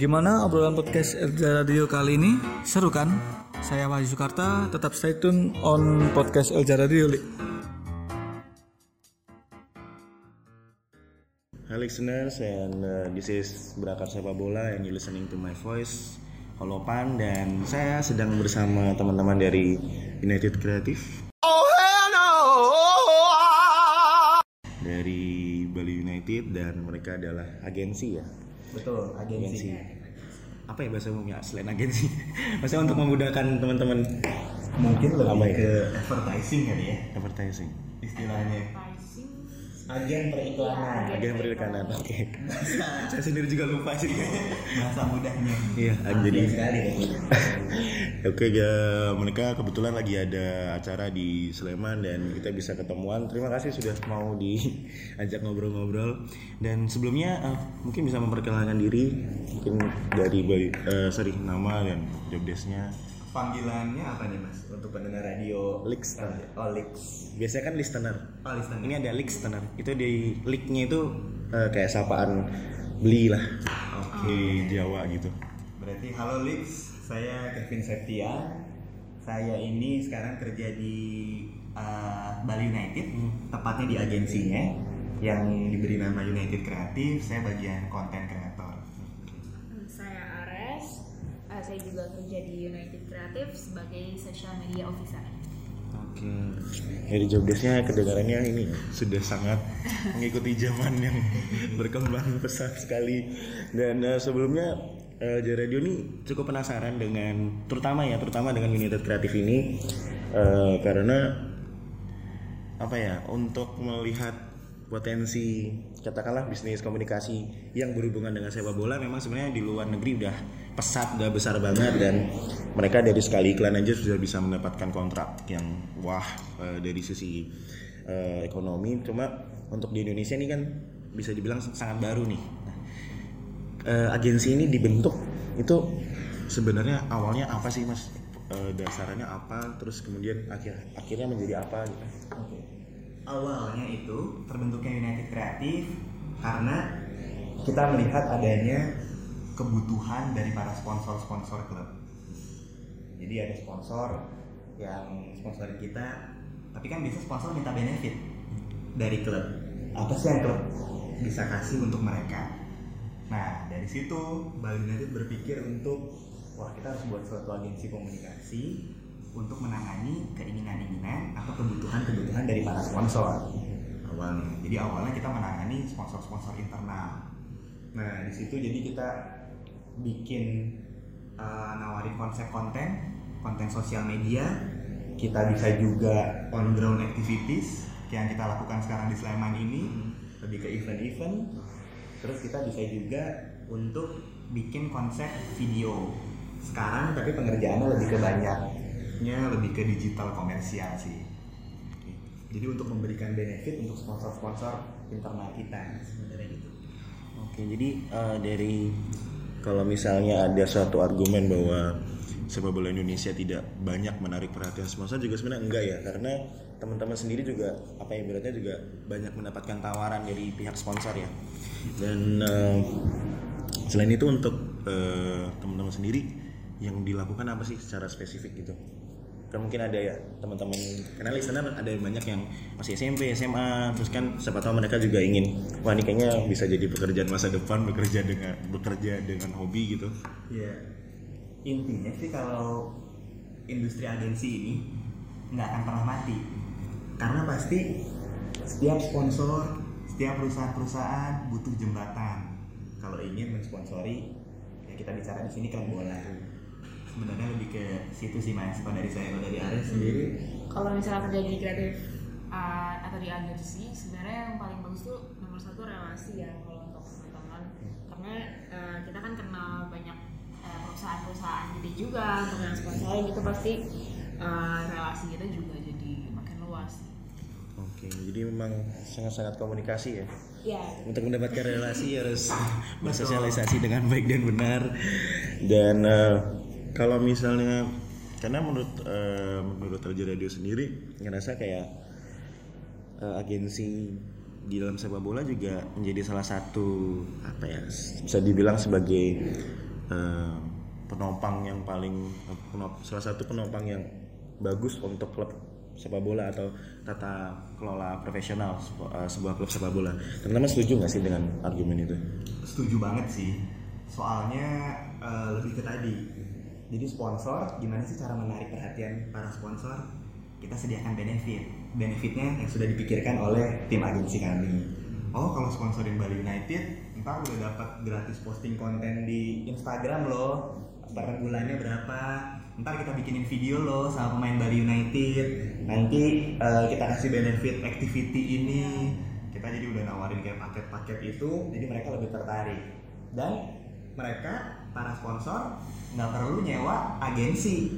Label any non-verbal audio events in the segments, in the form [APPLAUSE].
Gimana obrolan podcast Elja Radio kali ini? Seru kan? Saya Wahyu Soekarta, tetap stay tune on podcast Elja Radio. Li. Hi listeners and uh, this is Berakar Sepak Bola and you listening to my voice Holopan dan saya sedang bersama teman-teman dari United Creative dari Bali United dan mereka adalah agensi ya Betul, agensi. apa ya bahasa umumnya? Selain agensi. [LAUGHS] Maksudnya untuk memudahkan teman-teman. Mungkin lebih Apa ya? ke advertising kali ya. Advertising. Istilahnya. Agen periklanan. agen perikanan oke [LAUGHS] saya sendiri juga lupa sih Bahasa mudahnya. iya jadi sekali. [LAUGHS] Oke, ya, mereka kebetulan lagi ada acara di Sleman dan kita bisa ketemuan. Terima kasih sudah mau diajak [LAUGHS] ngobrol-ngobrol. Dan sebelumnya eh, mungkin bisa memperkenalkan diri, mungkin dari eh, sorry nama dan job desk-nya. Panggilannya apa nih Mas untuk pendengar radio? Lix. Oh, Lix. Biasanya kan listener. Oh, listener. Ini ada listener. Itu di linknya itu eh, kayak sapaan beli lah. Oke, Jawa gitu. Berarti halo Lix, saya Kevin Septia. Saya ini sekarang kerja di uh, Bali United, tepatnya di agensinya yang diberi nama United Kreatif. Saya bagian konten kreator. Saya Ares, Eh, saya juga kerja di United Creative sebagai social media officer. Oke. Dari job desk-nya kedengarannya ini sudah sangat mengikuti zaman yang berkembang [LAUGHS] pesat sekali. Dan eh, sebelumnya uh, Radio ini cukup penasaran dengan terutama ya, terutama dengan United Kreatif ini eh, karena apa ya, untuk melihat potensi katakanlah bisnis komunikasi yang berhubungan dengan sepak bola memang sebenarnya di luar negeri udah pesat udah besar banget dan mereka dari sekali iklan aja sudah bisa mendapatkan kontrak yang wah eh, dari sisi eh, ekonomi. Cuma untuk di Indonesia ini kan bisa dibilang sangat baru nih. Nah, eh, agensi ini dibentuk itu sebenarnya awalnya apa sih mas? Eh, dasarnya apa? Terus kemudian akhir akhirnya menjadi apa gitu. Awalnya itu terbentuknya United Kreatif karena kita melihat adanya kebutuhan dari para sponsor-sponsor klub. Jadi ada sponsor yang sponsorin kita, tapi kan bisa sponsor minta benefit dari klub. Apa sih yang klub bisa kasih untuk mereka? Nah dari situ Bali United berpikir untuk wah kita harus buat suatu agensi komunikasi untuk menangani keinginan-keinginan atau kebutuhan-kebutuhan dari para sponsor awalnya. Jadi awalnya kita menangani sponsor-sponsor internal. Nah di situ jadi kita bikin uh, nawarin konsep konten, konten sosial media. Kita bisa juga on ground activities yang kita lakukan sekarang di Sleman ini lebih ke event-event. Terus kita bisa juga untuk bikin konsep video sekarang tapi pengerjaannya lebih ke banyaknya lebih ke digital komersial sih. Jadi untuk memberikan benefit untuk sponsor-sponsor internal kita sebenarnya gitu. Oke, jadi eh, dari kalau misalnya ada suatu argumen bahwa sepak bola Indonesia tidak banyak menarik perhatian sponsor juga sebenarnya enggak ya karena teman-teman sendiri juga apa ya ibaratnya juga banyak mendapatkan tawaran dari pihak sponsor ya. Dan eh, selain itu untuk eh, teman-teman sendiri yang dilakukan apa sih secara spesifik gitu kan mungkin ada ya teman-teman karena listener ada yang banyak yang masih SMP SMA terus kan siapa tahu mereka juga ingin wah ini kayaknya bisa jadi pekerjaan masa depan bekerja dengan bekerja dengan hobi gitu. Ya intinya sih kalau industri agensi ini nggak akan pernah mati. Karena pasti setiap sponsor setiap perusahaan-perusahaan butuh jembatan. Kalau ingin mensponsori ya kita bicara di sini klub bola sebenarnya lebih ke situ sih mas kalau dari saya kalau dari Ares sendiri. Kalau misalnya kerja di kreatif uh, atau di agensi, sebenarnya yang paling bagus tuh nomor satu relasi ya kalau untuk teman-teman. Karena uh, kita kan kenal banyak uh, perusahaan-perusahaan gede juga untuk yang sponsorin itu pasti uh, relasi kita juga jadi makin luas. oke jadi memang sangat-sangat komunikasi ya? Ya, untuk mendapatkan relasi harus [LAUGHS] bersosialisasi dengan baik dan benar. Dan eh, kalau misalnya karena menurut eh, menurut Raja Radio sendiri ngerasa kayak eh, agensi di dalam sepak bola juga menjadi salah satu apa ya bisa dibilang sebagai eh, penopang yang paling penop- salah satu penopang yang bagus untuk klub sepak bola atau tata kelola profesional sebu- eh, sebuah klub sepak bola. Teman-teman setuju nggak sih dengan argumen itu? setuju banget sih soalnya eh, lebih ke tadi jadi sponsor gimana sih cara menarik perhatian para sponsor? Kita sediakan benefit. Benefitnya yang sudah dipikirkan oleh tim agensi kami. Oh kalau sponsorin Bali United ntar udah dapat gratis posting konten di Instagram loh. Per bulannya berapa? Ntar kita bikinin video loh sama pemain Bali United. Nanti eh, kita kasih benefit activity ini. Kita jadi udah nawarin kayak paket-paket itu jadi mereka lebih tertarik. Dan mereka para sponsor nggak perlu nyewa agensi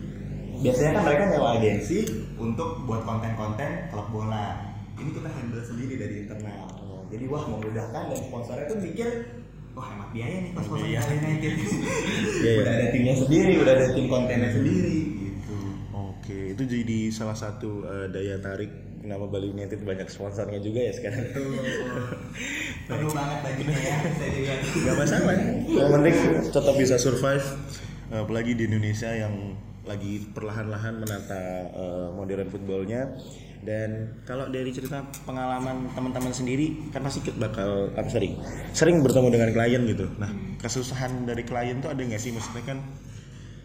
biasanya kan mereka nyewa agensi untuk buat konten-konten klub bola ini kita handle sendiri dari internal jadi wah memudahkan dan sponsornya tuh mikir wah hemat biaya nih pas sponsor [LAUGHS] Iya. Bali United Iya, udah iya. ada timnya sendiri udah ada tim kontennya sendiri gitu Oke, itu jadi salah satu eh, daya tarik nama Bali United banyak sponsornya juga ya sekarang. [LAUGHS] perlu banget bajunya ya saya juga Gak masalah. Yang penting tetap bisa survive, apalagi di Indonesia yang lagi perlahan-lahan menata eh, modern footballnya. Dan kalau dari cerita pengalaman teman-teman sendiri, kan pasti bakal apa sering sering bertemu dengan klien gitu. Nah, kesusahan dari klien tuh ada nggak sih? Maksudnya kan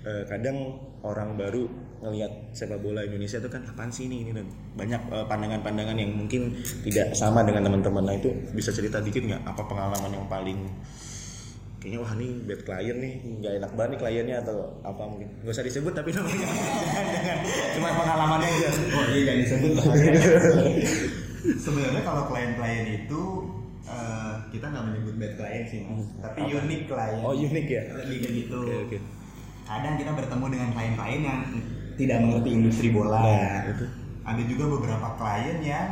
eh, kadang orang baru ngelihat sepak bola Indonesia itu kan apaan sih ini ini dan banyak eh, pandangan-pandangan yang mungkin tidak sama dengan teman-teman. Nah itu bisa cerita dikit nggak? Apa pengalaman yang paling kayaknya wah nih bad client nih nggak enak banget nih kliennya atau apa mungkin. Nggak usah disebut tapi [LAUGHS] namanya. Cuma pengalamannya aja. Oh iya jangan disebut. [LAUGHS] Sebenarnya kalau klien-klien itu eh, kita nggak menyebut bad client sih mas, tapi unik klien. oh unik ya? Lebih ke gitu. oke oke Kadang kita bertemu dengan klien-klien yang tidak mengerti industri bola. Nah, itu. Ada juga beberapa klien yang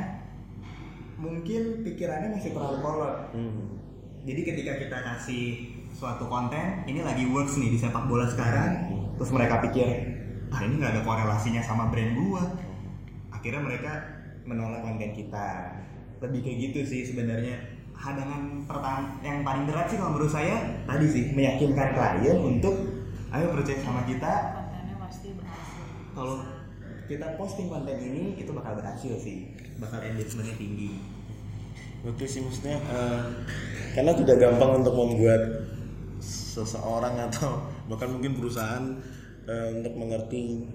mungkin pikirannya masih terlalu kolot. Hmm. Jadi ketika kita kasih suatu konten, ini lagi works nih di sepak bola sekarang, terus mereka pikir, ah ini nggak ada korelasinya sama brand gua. Akhirnya mereka menolak konten kita. Lebih kayak gitu sih sebenarnya. Hadangan pertama yang paling berat sih kalau menurut saya tadi sih meyakinkan klien untuk ayo percaya sama kita. kontennya pasti berhasil Kalau kita posting konten ini itu bakal berhasil sih, bakal engagementnya tinggi. Oke sih maksudnya eh, karena tidak gampang untuk membuat seseorang atau bahkan mungkin perusahaan eh, untuk mengerti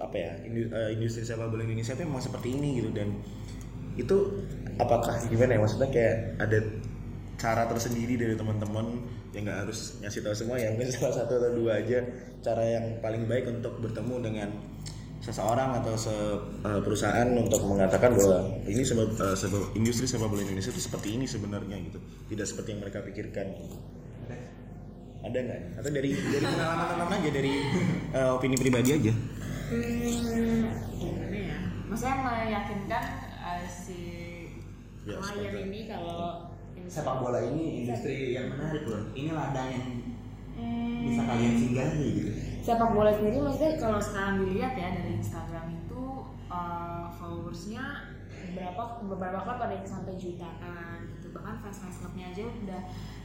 apa ya eh, industri sepak bola Indonesia itu memang seperti ini gitu dan itu apakah gimana ya maksudnya kayak ada cara tersendiri dari teman-teman yang nggak harus ngasih tahu semua ya mungkin [LAUGHS] salah satu atau dua aja cara yang paling baik untuk bertemu dengan seseorang atau se eh, perusahaan untuk mengatakan bahwa ini sebab sebab industri sepak bola Indonesia itu seperti ini sebenarnya gitu. Tidak seperti yang mereka pikirkan. Ada nggak? Atau dari dari pengalaman teman aja dari eh, opini pribadi aja? Hmm, gimana ya? Maksudnya meyakinkan uh, si Ya, klien ini kalau sepak bola ini industri yang menarik loh. Ini ladang yang Hmm, bisa kalian singgahi gitu. sepak bola sendiri maksudnya kalau sekarang dilihat ya dari Instagram itu uh, followersnya berapa beberapa klub ada yang sampai jutaan gitu. Bahkan fans fans klubnya aja udah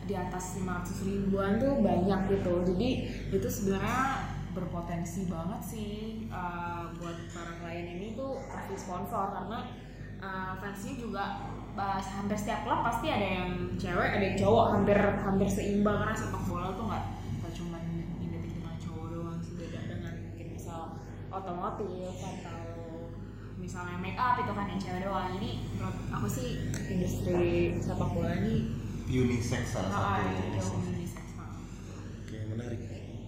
di atas 500 ribuan tuh banyak gitu. Jadi itu sebenarnya berpotensi banget sih uh, buat para klien ini tuh kasih sponsor. Karena uh, fansnya juga uh, hampir setiap klub pasti ada yang cewek ada yang cowok. Hampir hampir seimbang karena sepak bola tuh nggak nggak cuma identik dengan cowok doang sih. Beda dengan mungkin misal otomotif atau misalnya make up itu kan yang cewek doang. Menurut aku sih industri sepak bola ini Unisex salah ah, satu. jauh unisex. banget. Oke menarik.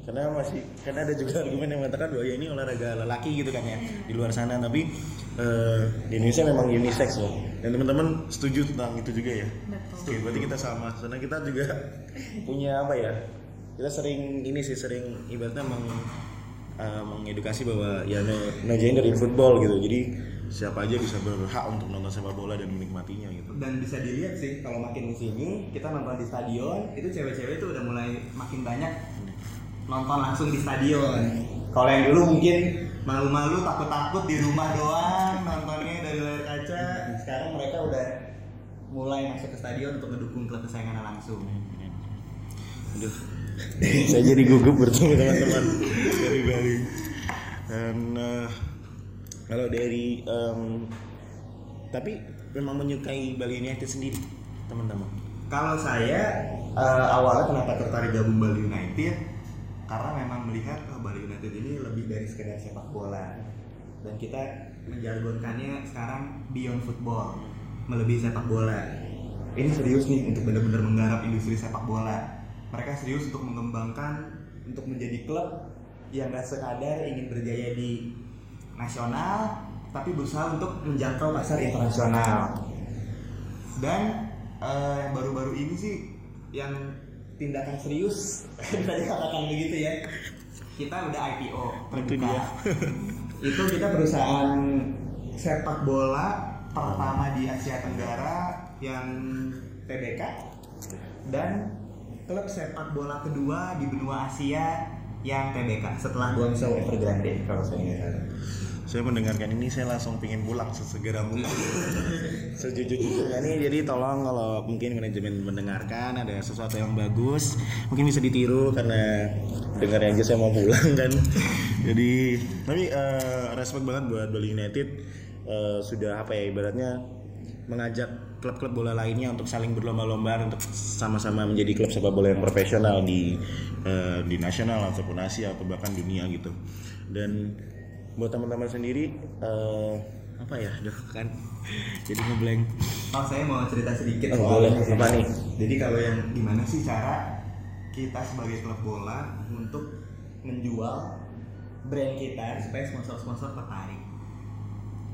Karena masih karena ada juga argumen yang mengatakan bahwa ya ini olahraga lelaki gitu kan ya di luar sana. Tapi eh, di Indonesia memang unisex loh dan teman-teman setuju tentang itu juga ya? Betul. Oke berarti kita sama. Karena kita juga [LAUGHS] punya apa ya? Kita sering ini sih sering ibaratnya meng, eh, mengedukasi bahwa ya no, no gender in football gitu. Jadi siapa aja bisa berhak untuk nonton sepak bola dan menikmatinya gitu. Dan bisa dilihat sih kalau makin ke sini kita nonton di stadion itu cewek-cewek itu udah mulai makin banyak nonton langsung di stadion. Kalau yang dulu mungkin malu-malu takut-takut di rumah doang nontonnya dari layar kaca. Sekarang mereka udah mulai masuk ke stadion untuk mendukung klub kesayangan langsung. Aduh, saya jadi gugup bertemu teman-teman dari Bali. Dan eh, kalau dari em, tapi memang menyukai Bali United sendiri, teman-teman. Kalau saya eh, awalnya kenapa tertarik gabung Bali United karena memang melihat oh, Bali Ini lebih dari sekedar sepak bola dan kita menjargonkannya sekarang beyond football melebihi sepak bola. Ini serius nih untuk benar-benar menggarap industri sepak bola. Mereka serius untuk mengembangkan untuk menjadi klub yang gak sekadar ingin berjaya di nasional tapi berusaha untuk menjangkau pasar internasional dan eh, baru-baru ini sih yang tindakan serius [LAUGHS] bisa dikatakan begitu ya kita udah IPO Itu terbuka dia. [LAUGHS] itu kita perusahaan sepak bola pertama di Asia Tenggara yang TBK dan klub sepak bola kedua di benua Asia yang TBK setelah Guangzhou Evergrande kalau saya. Saya mendengarkan ini saya langsung pengen pulang sesegera mungkin. [LAUGHS] Sejujurnya nih jadi tolong kalau mungkin manajemen mendengarkan ada sesuatu yang bagus mungkin bisa ditiru karena dengarnya aja saya mau pulang kan. jadi tapi eh, respect banget buat Bali United eh, sudah apa ya ibaratnya mengajak klub-klub bola lainnya untuk saling berlomba-lomba untuk sama-sama menjadi klub sepak bola yang profesional di eh, di nasional ataupun Asia atau bahkan dunia gitu. Dan buat teman-teman sendiri eh, apa ya, Duh, kan jadi ngeblank. Oh saya mau cerita sedikit Oh, soal boleh. Apa nih? Jadi kalau yang gimana sih cara kita sebagai klub bola untuk menjual brand kita supaya sponsor-sponsor tertarik.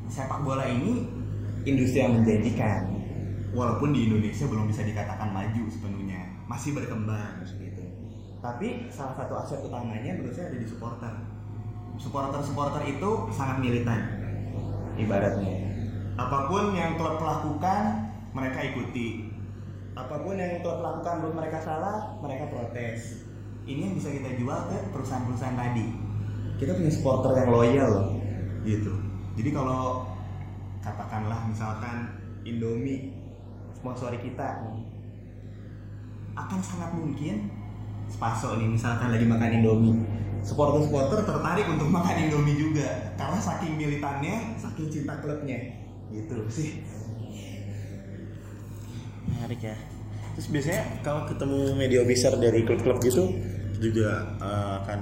Sepak bola ini industri yang menjanjikan. Walaupun di Indonesia belum bisa dikatakan maju sepenuhnya, masih berkembang gitu. Tapi salah satu aset utamanya menurut saya ada di supporter. Supporter-supporter itu sangat militan ibaratnya. Apa pun yang klub lakukan, mereka ikuti. Apa pun yang klub lakukan menurut mereka salah, mereka protes. Ini yang bisa kita jual ke perusahaan-perusahaan tadi. Kita punya supporter yang loyal loh, gitu. Jadi kalau katakanlah misalkan Indomie sponsori kita, akan sangat mungkin Spaso nih misalkan lagi makan Indomie supporter-supporter tertarik untuk makan Indomie juga karena saking militannya saking cinta klubnya gitu sih Menarik ya. Terus biasanya kalau ketemu media besar dari klub-klub gitu juga eh, akan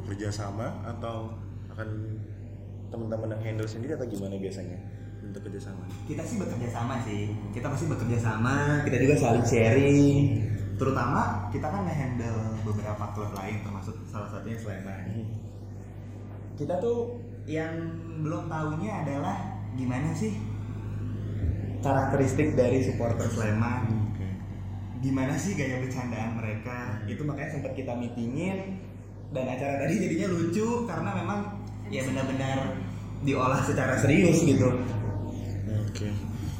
bekerja sama atau akan teman-teman yang handle sendiri atau gimana biasanya untuk kerjasama? kita sih bekerja sama sih. Kita pasti bekerja sama kita juga saling sharing. Terutama kita kan nge-handle beberapa klub lain termasuk salah satunya Sleman. Kita tuh yang belum tahunya adalah gimana sih karakteristik dari supporter Sleman Oke. gimana sih gaya bercandaan mereka itu makanya sempat kita meetingin dan acara tadi jadinya lucu karena memang ya benar-benar diolah secara serius gitu Oke.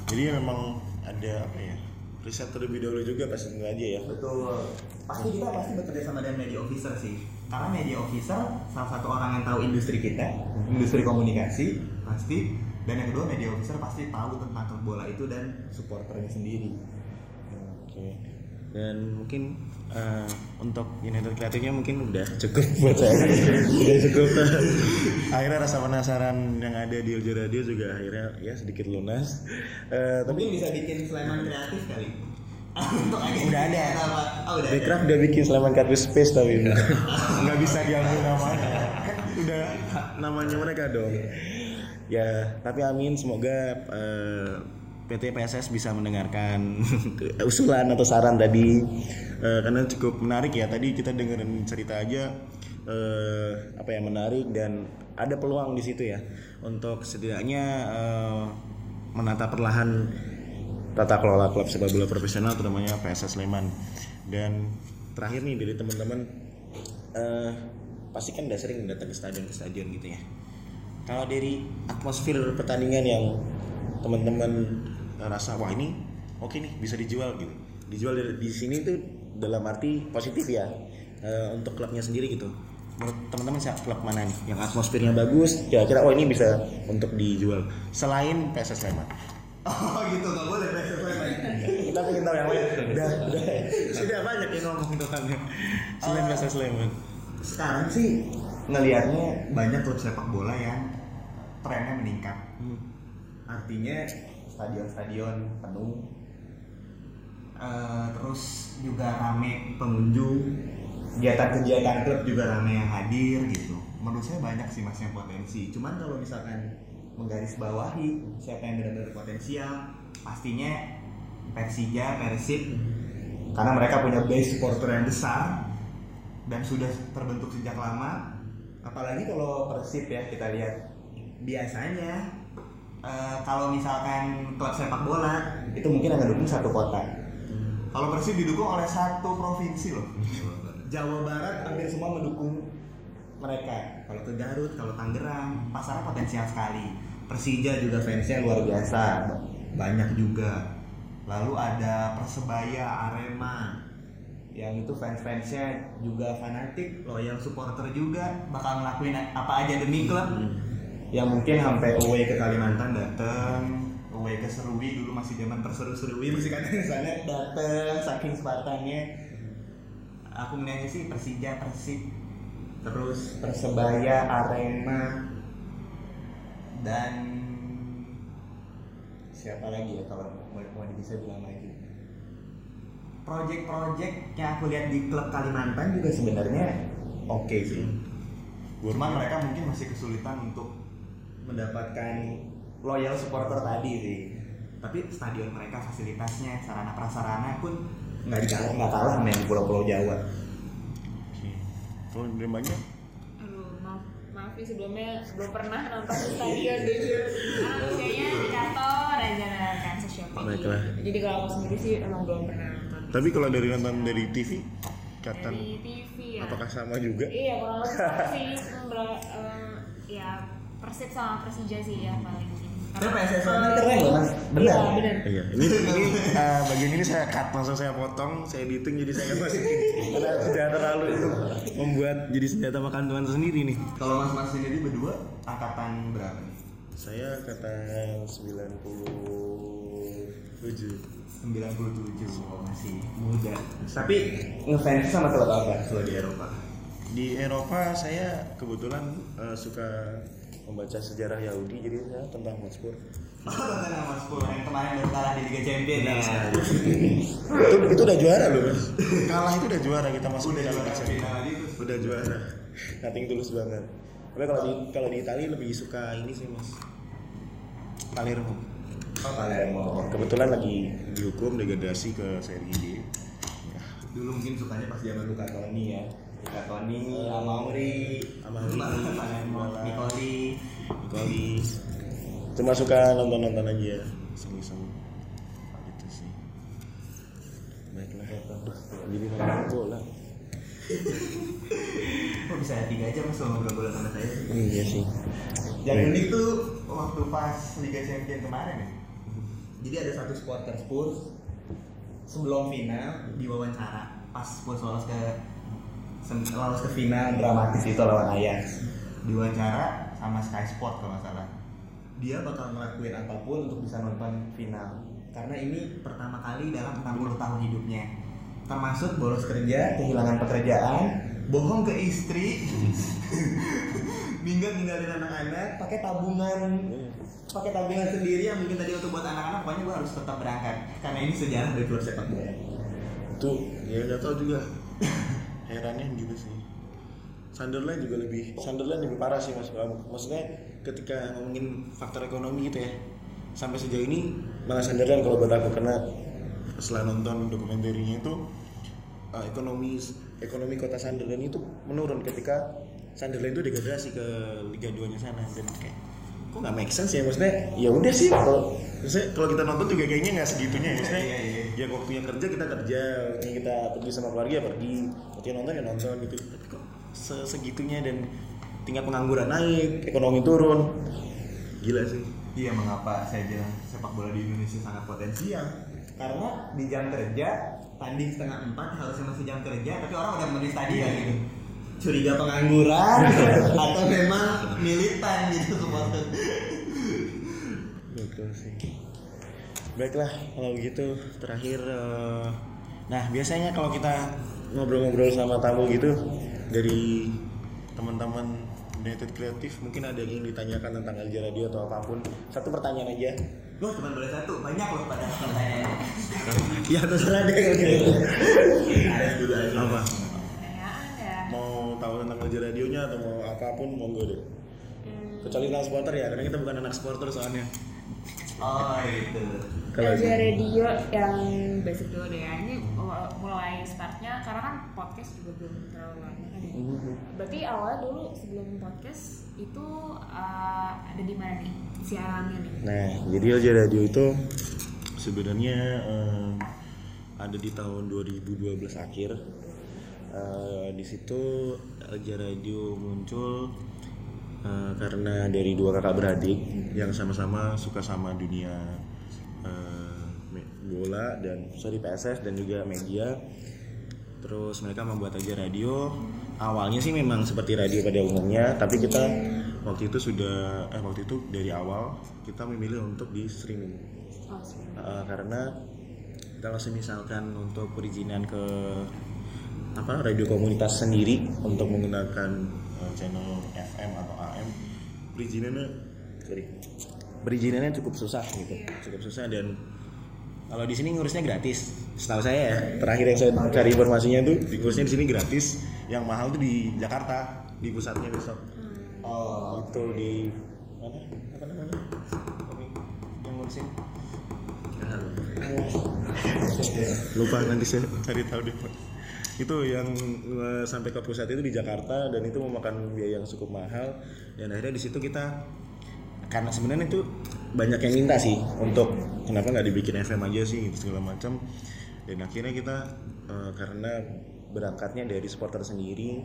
Jadi memang ada apa ya? Riset terlebih dahulu juga pas itu aja ya. betul pasti kita pasti bekerja sama dengan media officer sih karena media officer salah satu orang yang tahu industri kita industri komunikasi pasti dan yang kedua media officer pasti tahu tentang klub bola itu dan supporternya sendiri Oke. Dan mungkin eh, untuk United Creative-nya mungkin udah cukup [LAUGHS] buat saya. udah cukup. akhirnya rasa penasaran yang ada di Eljo Radio juga akhirnya ya sedikit lunas. Mungkin tapi bisa bikin Sleman kreatif kali [LAUGHS] untuk Udah ada. apa oh udah ada Backcraft udah bikin Sleman Kartu Space tapi [LAUGHS] nggak bisa diambil namanya. Kan udah namanya mereka dong. Ya, tapi amin semoga eh, PT PSS bisa mendengarkan [LAUGHS] usulan atau saran tadi. Eh, karena cukup menarik ya tadi kita dengerin cerita aja eh, apa yang menarik dan ada peluang di situ ya. Untuk setidaknya eh, menata perlahan tata kelola klub sepak bola profesional terutamanya PSS Sleman. Dan terakhir nih dari teman-teman eh, pasti kan udah sering datang ke stadion ke stadion gitu ya kalau dari atmosfer pertandingan yang teman-teman eh, rasa wah ini oke nih bisa dijual gitu. Dijual dari di sini tuh dalam arti positif ya eh, untuk klubnya sendiri gitu. Menurut teman-teman siapa klub mana nih yang atmosfernya bagus kira-kira oh ini bisa untuk dijual. Selain PSS Sleman. [LAUGHS] Oh gitu nggak boleh PSS Sleman. Kita pengen tahu yang lain. [LAUGHS] Udah udah. Sudah udah banyak yang ngomong tentangnya selain bahasa Sleman. sekarang sih ngelihatnya banyak klub sepak bola yang trennya meningkat. Hmm. artinya stadion-stadion penuh. Eh, terus juga rame pengunjung. Kegiatan-kegiatan klub juga rame yang hadir gitu. Menurut saya banyak sih mas yang potensi. Cuman kalau misalkan menggarisbawahi siapa yang benar-benar potensial pastinya Persija, Persib karena mereka punya base supporter yang besar dan sudah terbentuk sejak lama apalagi kalau Persib ya kita lihat biasanya eh, kalau misalkan klub sepak bola itu mungkin akan dukung satu kota. Kalau Persib didukung oleh satu provinsi loh. Jawa Barat hampir semua mendukung mereka. Kalau ke Garut kalau Tangerang pasarnya potensial sekali. Persija juga fansnya luar biasa banyak juga. Lalu ada Persebaya Arema yang itu fans-fansnya juga fanatik loyal supporter juga bakal ngelakuin apa aja demi klub. Yang mungkin sampai away ke Kalimantan dateng away ke Serui dulu masih zaman perseru-serui masih kadang [LAUGHS] ke sana dateng saking Spartannya aku melihatnya sih Persija Persib. Terus Persebaya Arema. Dan siapa lagi ya kalau mau, mau bisa bilang lagi project-project yang aku lihat di klub Kalimantan juga sebenarnya oke sih cuman mereka mungkin masih kesulitan untuk mendapatkan loyal supporter tadi sih tapi stadion mereka fasilitasnya sarana prasarana pun nggak dikalah nggak kalah main di pulau-pulau Jawa kalau dari banyak Aduh, maaf, maaf nih sebelumnya belum pernah nonton di stadion. Karena biasanya di kantor aja kan shopping. Baiklah. Jadi kalau aku sendiri sih emang belum pernah. Tapi kalau dari nonton dari TV kata dari TV ya. apakah sama juga Iya kurang lebih sih Ber- eh, ya Persib sama Persija sih ya paling. Tapi Karena- PSSI eh, keren loh, Mas. Benar. Iya benar. Iya, ini ini uh, bagian ini saya cut langsung saya potong, saya editing jadi saya masukin [LAUGHS] karena sudah terlalu itu membuat jadi senjata makan Tuhan sendiri nih. kalau mas-mas sendiri berdua angkatan berapa nih? Saya kata 97 97 oh, masih muda tapi ngefans sama klub apa kalau di Eropa Di Eropa saya kebetulan uh, suka membaca sejarah Yahudi jadi saya tentang Hotspur. Oh, [LAUGHS] tentang Mas Pur yang kemarin baru kalah di Liga Champions ya. itu itu udah juara loh mas. Kalah itu udah juara kita masuk Udah ke final Champions. itu. Udah juara. Nothing tulus banget. Tapi kalau di kalau di Italia lebih suka ini sih mas. Palermo. Palermo. Kebetulan lagi dihukum degradasi ke Serie D. Dulu mungkin sukanya pas zaman Luka Toni ya. Luka Toni, Amauri, Amauri. Nicoli. Nikoli. Cuma suka nonton-nonton aja, iseng-iseng. Gitu sih. Baiklah. Jadi nonton bola. Kok bisa tiga jam mas kalau ngobrol bola sama saya? Iya sih. Yang unik tuh waktu pas Liga Champions kemarin ya. Jadi ada satu supporter Spurs sebelum final diwawancara pas Spurs lolos ke lolos ke final dramatis itu lawan Ajax. Diwawancara sama Sky Sport kalau nggak salah. Dia bakal ngelakuin apa pun untuk bisa nonton final. Karena ini pertama kali dalam 60 tahun hidupnya. Termasuk bolos kerja, kehilangan pekerjaan, bohong ke istri, [LAUGHS] [LAUGHS] minggat ninggalin anak-anak pakai tabungan pakai tabungan sendiri yang mungkin tadi untuk buat anak-anak pokoknya gue harus tetap berangkat karena ini sejarah dari klub sepak bola Itu ya nggak tahu juga. [LAUGHS] Herannya gitu sih. Sunderland juga lebih Sunderland lebih parah sih mas. Maksudnya ketika ngomongin faktor ekonomi gitu ya. Sampai sejauh ini malah Sunderland kalau buat aku karena setelah nonton dokumenterinya itu uh, ekonomi ekonomi kota Sunderland itu menurun ketika Sunderland itu degradasi ke Liga 2 nya sana dan kayak kok nggak make sense ya maksudnya? Ya udah sih kalau maksudnya kalau kita nonton juga kayaknya nggak segitunya ya maksudnya Iya, iya. ya waktunya kerja kita kerja waktunya kita pergi sama keluarga ya pergi. Waktunya nonton ya nonton gitu. Tapi kok se- segitunya dan tingkat pengangguran naik ekonomi turun. Gila sih. Iya mengapa saya bilang sepak bola di Indonesia sangat potensial? Karena di jam kerja tanding setengah empat harusnya masih jam kerja tapi orang udah menulis stadion gitu curiga pengangguran [LAUGHS] atau memang militan gitu supporter. Betul sih. Baiklah kalau begitu terakhir eh, Nah biasanya kalau kita ngobrol-ngobrol sama tamu gitu dari teman-teman United Kreatif mungkin ada yang ingin ditanyakan tentang LJ Radio atau apa pun. Satu pertanyaan aja. Loh cuma boleh satu, banyak loh pada pertanyaan. [LAUGHS] ya terserah deh. Ada dulu aja. apa apa pun monggo deh kecuali tentang supporter ya karena kita bukan anak supporter soalnya Oh itu. kalau Radio yang basic dulu deh ya. Ini uh, mulai startnya karena kan podcast juga belum terlalu lama kan ya. Berarti awalnya dulu sebelum podcast itu uh, ada di mana nih siarannya nih? Nah, jadi LJ Radio itu sebenarnya eh, ada di tahun 2012 akhir. Eh, di situ LJ Radio muncul eh, karena dari dua kakak beradik yang sama-sama suka sama dunia me- bola dan sorry PSS dan juga media. Terus mereka membuat aja radio. Awalnya sih memang seperti radio pada umumnya, tapi kita waktu itu sudah eh waktu itu dari awal kita memilih untuk di streaming. Oh. Eh, karena kalau misalkan untuk perizinan ke apa radio komunitas sendiri untuk menggunakan eh, channel FM atau AM perizinannya? Sorry. Perizinannya cukup susah gitu. Cukup susah dan kalau di sini ngurusnya gratis. Setahu saya ya terakhir yang saya cari informasinya itu ngurusnya di sini gratis. Yang mahal tuh di Jakarta di pusatnya besok. Oh itu di mana? Apa namanya? Yang ngurusin. Lupa nanti saya cari tahu deh Pak. Itu yang eh, sampai ke pusat itu di Jakarta dan itu memakan biaya yang cukup mahal. Dan akhirnya di situ kita karena sebenarnya itu banyak yang minta sih untuk kenapa nggak dibikin FM aja sih gitu, segala macam. Dan akhirnya kita eh, karena berangkatnya dari supporter sendiri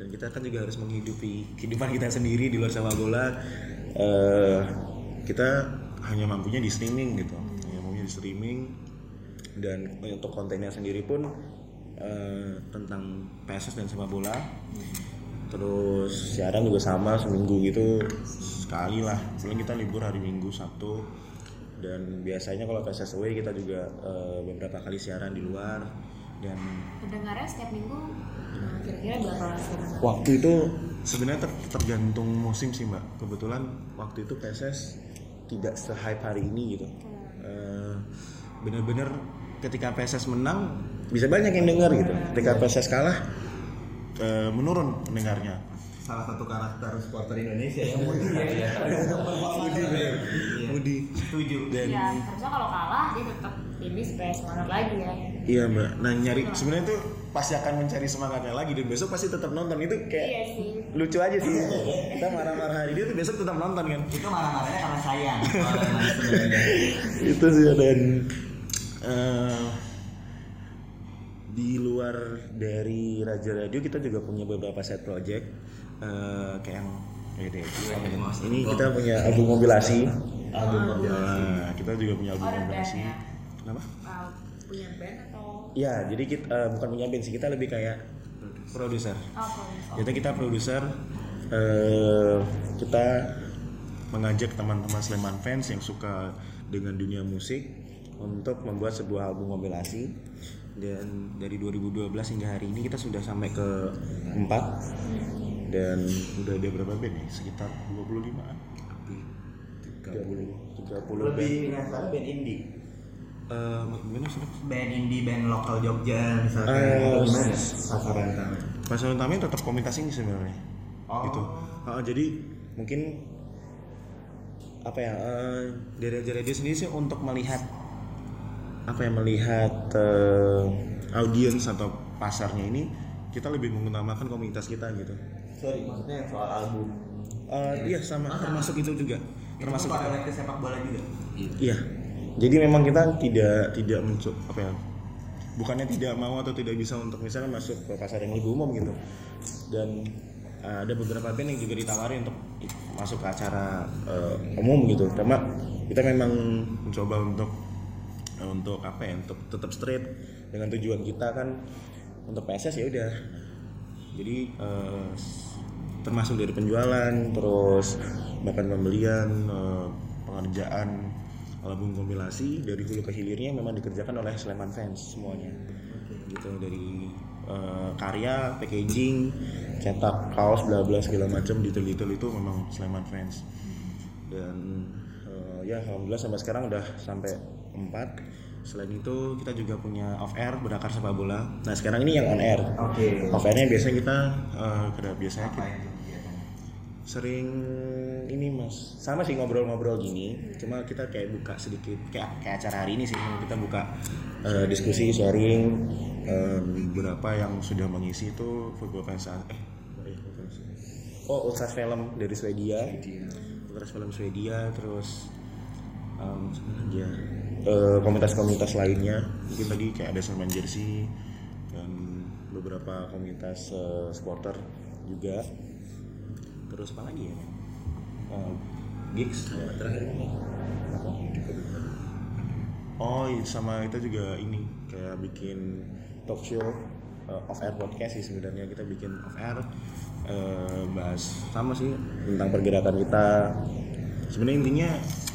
dan kita kan juga harus menghidupi kehidupan kita sendiri di luar sepak bola eh, kita hanya mampunya di streaming gitu. Hanya mampunya di streaming. Dan untuk kontennya sendiri pun eh, tentang PSS dan sepak bola. Terus siaran juga sama seminggu gitu sekali lah. Paling kita libur hari minggu sabtu. Dan biasanya kalau PSS away kita juga eh, beberapa kali siaran di luar. Dan Pendengarnya setiap minggu uh, kira-kira berapa siaran? waktu itu sebenarnya ter- tergantung musim sih mbak. Kebetulan waktu itu PSS tidak se-hype hari ini gitu. Eh, bener-bener ketika PSS menang bisa banyak yang dengar gitu. Ketika PSS kalah eh, menurun pendengarnya. Salah satu karakter supporter Indonesia ya. [LAUGHS] Mudi. Ya. Mudi Iya. Mudi. Setuju. dan Ya, harusnya kalau kalah dia tetap ini supaya semangat lagi ya. iya mbak. Nah nyari sebenarnya tuh pasti akan mencari semangatnya lagi dan besok pasti tetap nonton. Itu kayak Iya sih. lucu aja sih. Kita marah-marah hari dia tuh besok tetap nonton kan? Itu marah-marahnya karena sayang. [LAUGHS] Itu sih dan. Eh, di luar dari Raja Radio kita juga punya beberapa set project eh, kayak yang eh, deh, ini kita punya album mobilasi. Album kompilasi. Nah, kita juga punya album Oh, mobilasi. ya? kenapa? Uh, punya band atau? Ya jadi kita eh, bukan punya band sih kita lebih kayak produser. Oh, jadi kita produser eh, kita mengajak teman-teman Sleman fans yang suka dengan dunia musik untuk membuat sebuah album kompilasi dan dari 2012 hingga hari ini kita sudah sampai ke 4 dan udah ada berapa band nih sekitar 25 an 30 30 Lebih ngasar band indie. Eh, gimana sih Band indie, band lokal Jogja misalkan. Eh, Atau gimana? Pasaran utama. Pasaran utamanya tetap komunitas ini sebenarnya. Oh. Gitu. Ah, jadi mungkin apa ya eh, dari Aja Radio sendiri sih untuk melihat apa ya melihat eh, audiens atau pasarnya ini kita lebih mengutamakan komunitas kita gitu. Sorry, maksudnya yang soal album. Eh, iya sama termasuk itu juga termasuk Termasuk paralel ke sepak bola juga. Iya. Jadi memang kita tidak tidak mencoba apa ya? Bukannya tidak mau atau tidak bisa untuk misalnya masuk ke pasar yang lebih umum gitu. Dan uh, ada beberapa band yang juga ditawarin untuk masuk ke acara uh, umum gitu. Cuma kita memang mencoba untuk uh, untuk apa ya? Untuk tetap straight dengan tujuan kita kan untuk PSS ya udah. Jadi uh, termasuk dari penjualan, terus bahkan pembelian, uh, pengerjaan album kompilasi dari hulu ke hilirnya memang dikerjakan oleh Sleman fans semuanya gitu dari eh, karya packaging cetak kaos bla bla segala macam detail detail itu memang Sleman fans dan eh, ya alhamdulillah sampai sekarang udah sampai empat. Selain itu kita juga punya off air berakar sepak bola. Nah sekarang ini yang on air. Oke. off airnya biasanya kita kada- biasanya kita sering ini mas. Sama sih ngobrol-ngobrol gini cuma kita kayak buka sedikit kayak kayak acara hari ini sih. Kita buka eh, diskusi sharing eh, beberapa yang sudah mengisi itu football fans eh football fans. oh Ultras film dari Swedia. Ultras film Swedia terus lagi ya komunitas-komunitas lainnya. Mungkin tadi kayak ada Salman Jersey dan beberapa komunitas eh, supporter juga. Terus apa lagi ya? Eh, gigs. Terakhir oh iya, sama kita juga ini kayak bikin talk show eh, off air podcast sih sebenarnya. Kita bikin off air eh, bahas sama sih tentang pergerakan kita. Sebenarnya intinya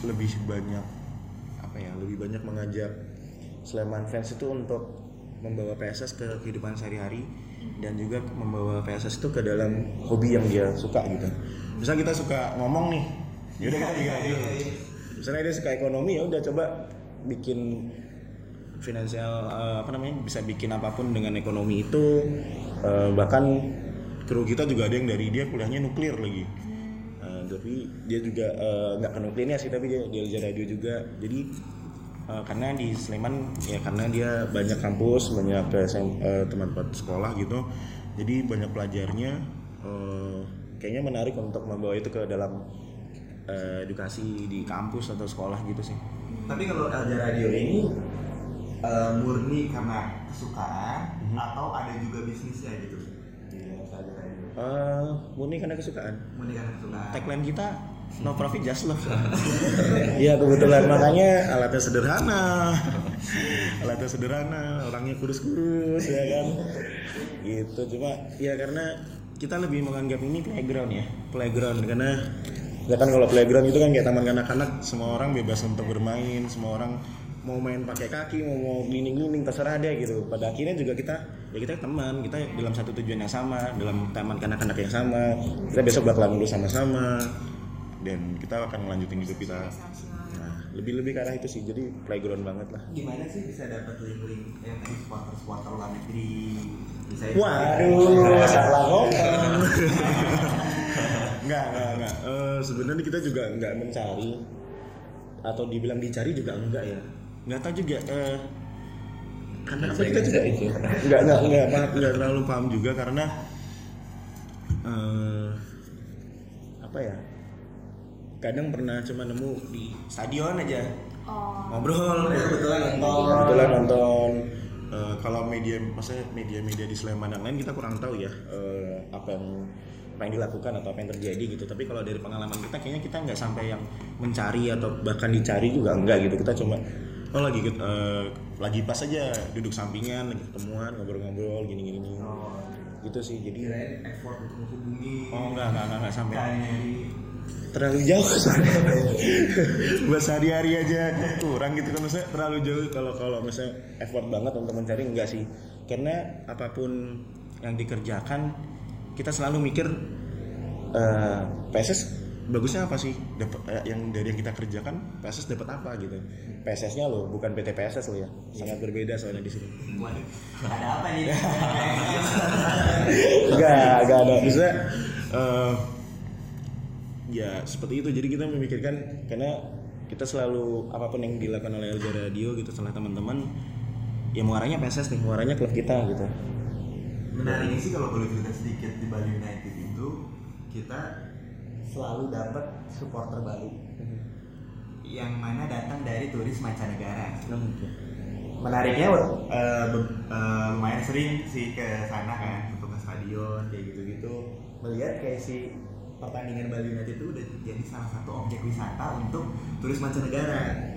lebih banyak apa ya lebih banyak mengajak Sleman fans itu untuk membawa PSS ke kehidupan sehari-hari dan juga membawa PSS itu ke dalam hobi yang dia suka gitu. Misalnya kita suka ngomong nih, ya udah kita bikin radio. Misalnya dia suka ekonomi ya udah coba bikin finansial eh, apa namanya bisa bikin apa pun dengan ekonomi itu Eh, bahkan kru kita juga ada yang dari dia kuliahnya nuklir lagi tapi dia juga eh, nggak ke nuklirnya sih tapi dia di Alja Radio juga. Jadi eh, karena di Sleman ya karena dia banyak kampus banyak SM, eh, tempat-tempat sekolah gitu. Jadi banyak pelajarnya eh, kayaknya menarik untuk membawa itu ke dalam eh, edukasi di kampus atau sekolah gitu sih. Tapi kalau Elja Radio ini eh, murni karena kesukaan Mhm. atau ada juga bisnisnya gitu Eh, murni karena kesukaan. Murni karena kesukaan. tagline kita no profit just love. [LAUGHS] Iya kebetulan. Makanya alatnya sederhana. [LAUGHS] Alatnya sederhana orangnya kurus-kurus ya kan? Gitu. Cuma ya karena kita lebih menganggap ini playground ya. Playground karena ya kan kalau playground itu kan kayak taman kanak-kanak. Semua orang bebas untuk bermain semua orang mau main pakai kaki mau mau glining-glining terserah deh gitu. Pada akhirnya juga kita ya kita teman kita dalam satu tujuan yang sama dalam taman kanak-kanak yang sama. Kita besok bakalan lulus sama-sama dan kita akan melanjutin hidup kita. Nah lebih lebih ke arah itu sih jadi playground banget lah. Gimana sih bisa dapat link-link yang tadi supporter-supporter luar negeri? Bisa waduh [LAUGHS] salah ngomong. Nggak nggak nggak. Eh, sebenarnya kita juga nggak mencari atau dibilang dicari juga enggak ya. Nggak tahu juga eh, karena apa kita juga nggak nggak nggak paham nggak terlalu paham juga karena eh, apa ya kadang pernah cuma nemu di stadion aja. Oh, ngobrol. Kebetulan nonton. kebetulan nonton. Eh, kalau media maksudnya media-media di Sleman yang lain kita kurang tahu ya eh, apa yang apa yang dilakukan atau apa yang terjadi gitu. Tapi kalau dari pengalaman kita kayaknya kita nggak sampai yang mencari atau bahkan dicari juga enggak gitu. Kita cuma oh lagi eh, lagi pas aja duduk sampingan lagi ketemuan ngobrol-ngobrol gini-gini. Oh, gitu sih jadi kirain effort untuk menghubungi. oh enggak enggak enggak, enggak sampai. Terlalu jauh. [LAUGHS] Buat sehari-hari aja. Kurang gitu kan maksudnya terlalu jauh. Kalau kalau misalnya effort banget untuk mencari enggak sih. Karena apa pun yang dikerjakan kita selalu mikir eh PSS bagusnya apa sih? Dapat eh, yang dari yang kita kerjakan PSS dapat apa gitu? PSS-nya loh bukan PT PSS loh ya? Sangat berbeda soalnya di sini Waduh, ada apa nih? [LAUGHS] enggak enggak ada. Maksudnya eh, ya seperti itu. Jadi kita memikirkan karena kita selalu apa pun yang dilakukan oleh LJ Radio gitu setelah teman-teman ya muaranya PSS nih muaranya klub kita gitu. Menariknya sih kalau boleh cerita sedikit di Bali United itu kita selalu dapat supporter baru yang mana datang dari turis mancanegara. Menariknya eh, be- eh, lumayan sering sih ke sana kan untuk ke stadion kayak gitu-gitu melihat kayak si pertandingan Bali United itu udah jadi salah satu objek wisata untuk turis mancanegara.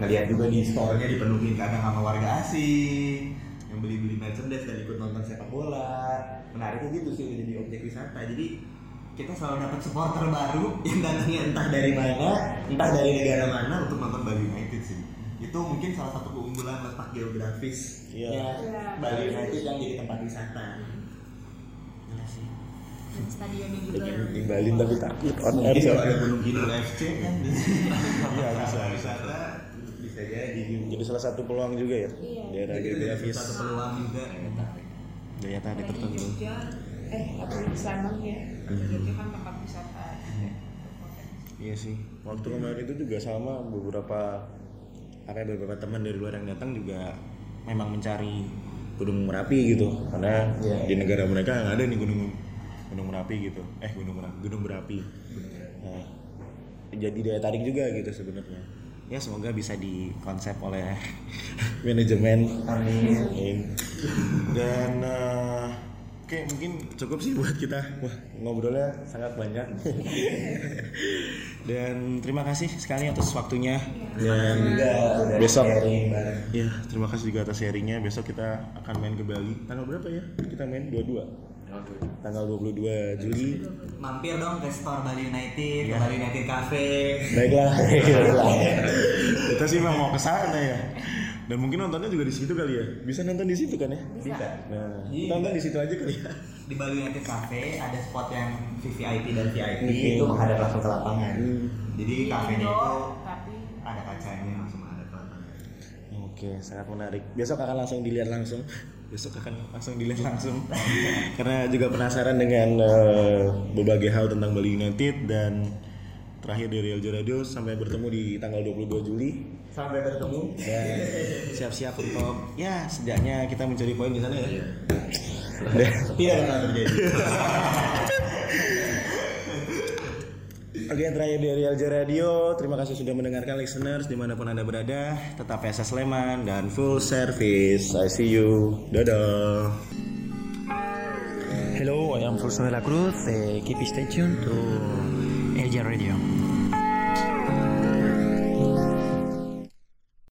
Ngelihat juga di store-nya dipenuhi kadang sama warga asing yang beli-beli merchandise dan ikut nonton sepak bola. Menariknya gitu sih udah jadi objek wisata. Jadi kita selalu dapat supporter baru yang datangnya entah dari mana, entah dari negara mana untuk nonton Bali United itu mungkin salah satu keunggulan letak geografis Iya. ya, Iya. Bali United yang jadi tempat wisata Iya sih. dan stadionnya juga Di Bali tapi takut on air Mungkin soalnya. ada Gunung Kidul FC kan Iya, bisa, bisa wisata bisa jadi Jadi salah satu peluang juga ya. Iya. Daerah geografis. satu peluang juga ya. Daya tarik tertentu. Jogja eh apa Sleman ya Hmm. Jogja kan tempat wisata berpotensi Iya sih. Waktu kemarin itu juga sama beberapa apa ya, beberapa teman dari luar yang datang juga memang mencari Gunung Merapi gitu. Karena Iya. di negara mereka nggak ada nih gunung Gunung Merapi gitu. Eh Gunung Merapi, Gunung Berapi. Nah, jadi daya tarik juga gitu sebenarnya. Ya semoga bisa dikonsep oleh [LAUGHS] manajemen. Amin. Dan eh, oke mungkin cukup sih buat kita. Wah ngobrolnya sangat banyak. [LAUGHS] Dan terima kasih sekali atas waktunya. Dan juga udah besok. Ya, terima kasih juga atas sharingnya. Besok kita akan main ke Bali. Tanggal berapa ya? Kita main 22. Tanggal 22 Juli. mampir dong ke store Bali United Iya. ke Bali United Cafe Baiklah. baiklah. [LAUGHS] kita sih memang mau ke sana ya. Dan mungkin nontonnya juga di situ kali ya. Bisa nonton di situ kan ya? bisa Nah, Iya. kita nonton di situ aja kali ya. di Bali United Cafe ada spot yang VVIP dan VIP Oke. itu menghadap langsung ke lapangan Hmm. jadi kafenya itu tapi ada kacanya langsung menghadap ke lapangan Oke, sangat menarik. Besok akan langsung dilihat langsung. Besok akan langsung dilihat langsung. [LAUGHS] Karena juga penasaran dengan eh, berbagai hal tentang Bali United dan terakhir dari Eljo Radio sampai bertemu di tanggal 22 Juli sampai bertemu dan siap-siap untuk ya setidaknya kita mencari poin di sana ya. Iya. Tidak akan terjadi [LAUGHS] Oke terakhir dari Eljo Radio Terima kasih sudah mendengarkan listeners Di mana pun anda berada Tetap PSS Sleman Dan full service I see you Dadah Hello, I am Fulson de la Cruz. Uh, keep stay tuned to Elja Radio.